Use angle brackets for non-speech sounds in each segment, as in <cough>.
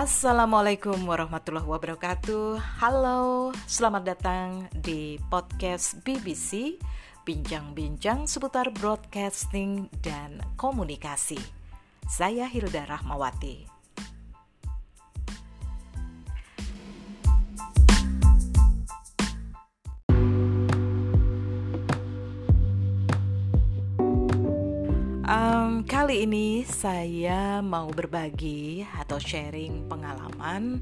Assalamualaikum warahmatullahi wabarakatuh. Halo, selamat datang di podcast BBC Bincang-bincang seputar broadcasting dan komunikasi. Saya Hilda Rahmawati. Kali ini saya mau berbagi atau sharing pengalaman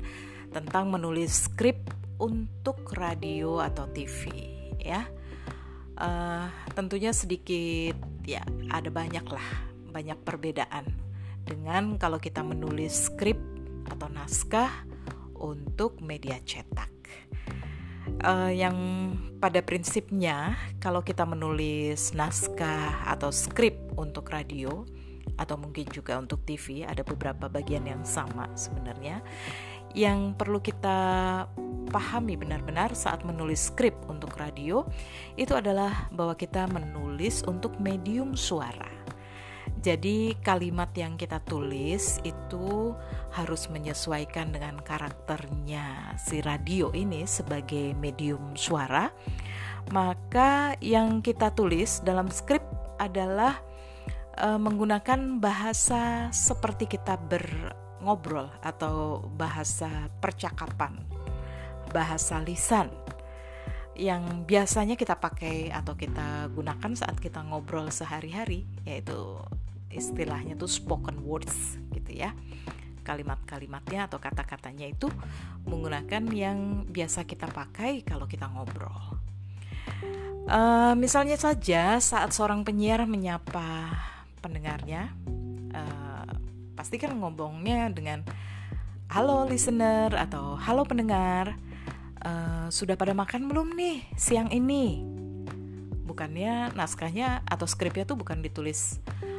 tentang menulis skrip untuk radio atau TV ya. Uh, tentunya sedikit ya ada banyak lah banyak perbedaan dengan kalau kita menulis skrip atau naskah untuk media cetak uh, yang pada prinsipnya kalau kita menulis naskah atau skrip untuk radio atau mungkin juga untuk TV ada beberapa bagian yang sama sebenarnya yang perlu kita pahami benar-benar saat menulis skrip untuk radio itu adalah bahwa kita menulis untuk medium suara jadi kalimat yang kita tulis itu harus menyesuaikan dengan karakternya si radio ini sebagai medium suara. Maka yang kita tulis dalam skrip adalah e, menggunakan bahasa seperti kita berngobrol atau bahasa percakapan, bahasa lisan yang biasanya kita pakai atau kita gunakan saat kita ngobrol sehari-hari yaitu istilahnya tuh spoken words gitu ya kalimat-kalimatnya atau kata-katanya itu menggunakan yang biasa kita pakai kalau kita ngobrol. Uh, misalnya saja saat seorang penyiar menyapa pendengarnya, uh, pasti kan ngomongnya dengan halo listener atau halo pendengar, uh, sudah pada makan belum nih siang ini? Bukannya naskahnya atau skripnya tuh bukan ditulis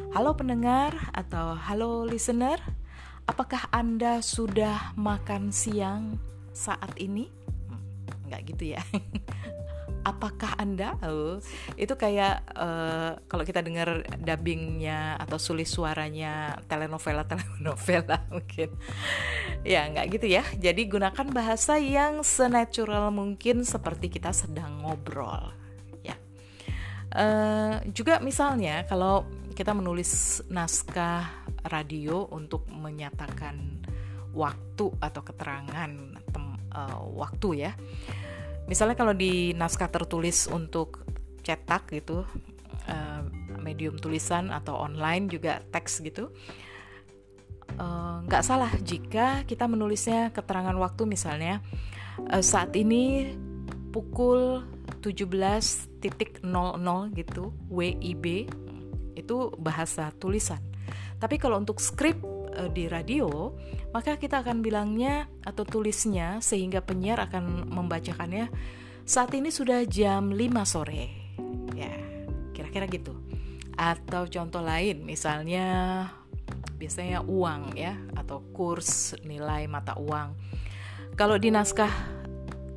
Halo pendengar atau halo listener, apakah Anda sudah makan siang saat ini? Hmm, nggak gitu ya. <laughs> apakah Anda? Oh, itu kayak uh, kalau kita dengar dubbingnya atau sulis suaranya telenovela telenovela <laughs> mungkin. Ya nggak gitu ya. Jadi gunakan bahasa yang senatural mungkin seperti kita sedang ngobrol. Ya. Uh, juga misalnya kalau kita menulis naskah radio untuk menyatakan waktu atau keterangan tem, uh, waktu ya. Misalnya kalau di naskah tertulis untuk cetak gitu, uh, medium tulisan atau online juga teks gitu, eh, nggak uh, salah jika kita menulisnya keterangan waktu misalnya uh, saat ini pukul 17.00 gitu WIB itu bahasa tulisan. Tapi kalau untuk skrip e, di radio, maka kita akan bilangnya atau tulisnya sehingga penyiar akan membacakannya saat ini sudah jam 5 sore. Ya, kira-kira gitu. Atau contoh lain misalnya biasanya uang ya atau kurs nilai mata uang. Kalau di naskah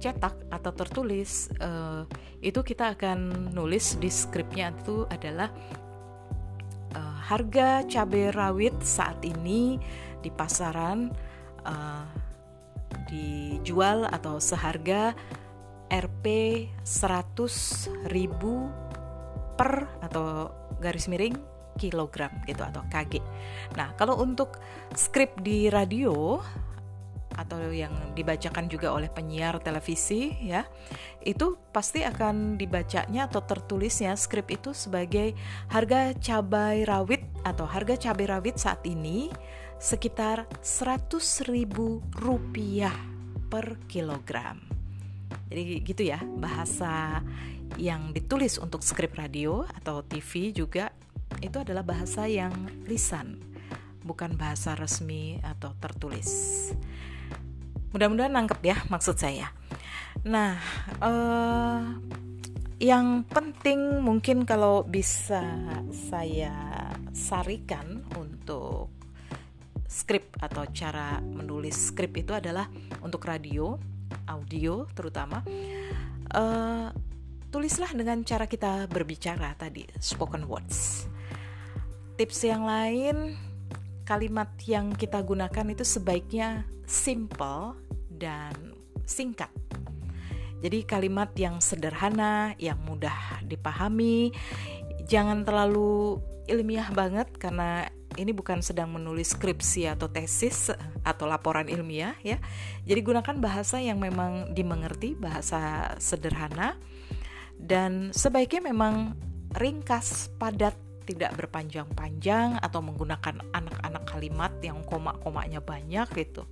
cetak atau tertulis uh, itu kita akan nulis di skripnya itu adalah harga cabai rawit saat ini di pasaran uh, dijual atau seharga Rp 100.000 per atau garis miring kilogram gitu atau kg. Nah, kalau untuk skrip di radio atau yang dibacakan juga oleh penyiar televisi ya itu pasti akan dibacanya atau tertulisnya skrip itu sebagai harga cabai rawit atau harga cabai rawit saat ini sekitar 100 ribu rupiah per kilogram. Jadi gitu ya bahasa yang ditulis untuk skrip radio atau TV juga itu adalah bahasa yang lisan bukan bahasa resmi atau tertulis Mudah-mudahan nangkep ya maksud saya. Nah, uh, yang penting mungkin kalau bisa saya sarikan untuk skrip atau cara menulis skrip itu adalah untuk radio, audio terutama. Uh, tulislah dengan cara kita berbicara tadi, spoken words. Tips yang lain kalimat yang kita gunakan itu sebaiknya simple dan singkat. Jadi kalimat yang sederhana, yang mudah dipahami, jangan terlalu ilmiah banget karena ini bukan sedang menulis skripsi atau tesis atau laporan ilmiah ya. Jadi gunakan bahasa yang memang dimengerti, bahasa sederhana dan sebaiknya memang ringkas, padat, tidak berpanjang-panjang atau menggunakan anak-anak kalimat yang koma-komanya banyak gitu.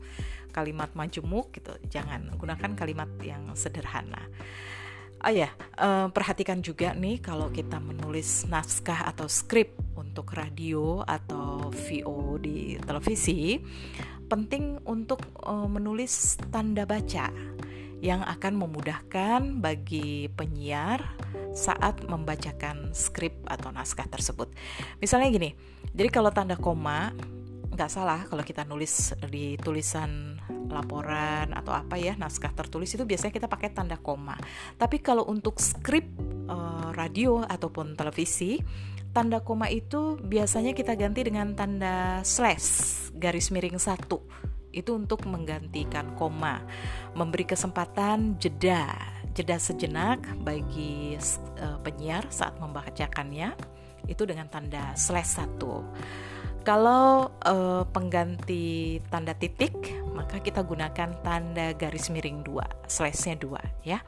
Kalimat majemuk gitu. Jangan gunakan kalimat yang sederhana. Oh ya, uh, perhatikan juga nih kalau kita menulis naskah atau skrip untuk radio atau VO di televisi, penting untuk uh, menulis tanda baca yang akan memudahkan bagi penyiar saat membacakan skrip atau naskah tersebut. Misalnya gini, jadi kalau tanda koma nggak salah kalau kita nulis di tulisan laporan atau apa ya naskah tertulis itu biasanya kita pakai tanda koma. Tapi kalau untuk skrip uh, radio ataupun televisi tanda koma itu biasanya kita ganti dengan tanda slash garis miring satu itu untuk menggantikan koma, memberi kesempatan jeda, jeda sejenak bagi uh, penyiar saat membacakannya itu dengan tanda slash satu. Kalau uh, pengganti tanda titik, maka kita gunakan tanda garis miring dua, slashnya dua, ya.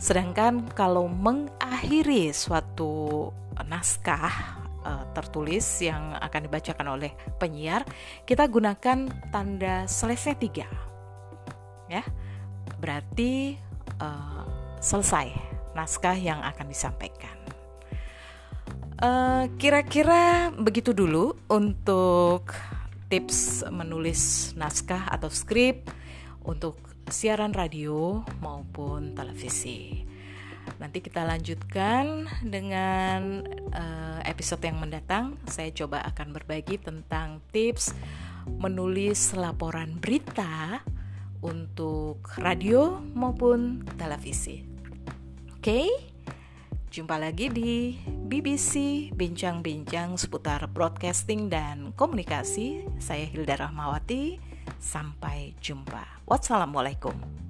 Sedangkan kalau mengakhiri suatu naskah uh, tertulis yang akan dibacakan oleh penyiar, kita gunakan tanda slashnya tiga, ya. Berarti uh, selesai naskah yang akan disampaikan. Eh, kira-kira uh, begitu dulu untuk tips menulis naskah atau skrip untuk siaran radio maupun televisi. Nanti kita lanjutkan dengan uh, episode yang mendatang. Saya coba akan berbagi tentang tips menulis laporan berita untuk radio maupun televisi. Oke? Okay? Jumpa lagi di BBC Bincang-Bincang seputar broadcasting dan komunikasi. Saya Hilda Rahmawati. Sampai jumpa. Wassalamualaikum.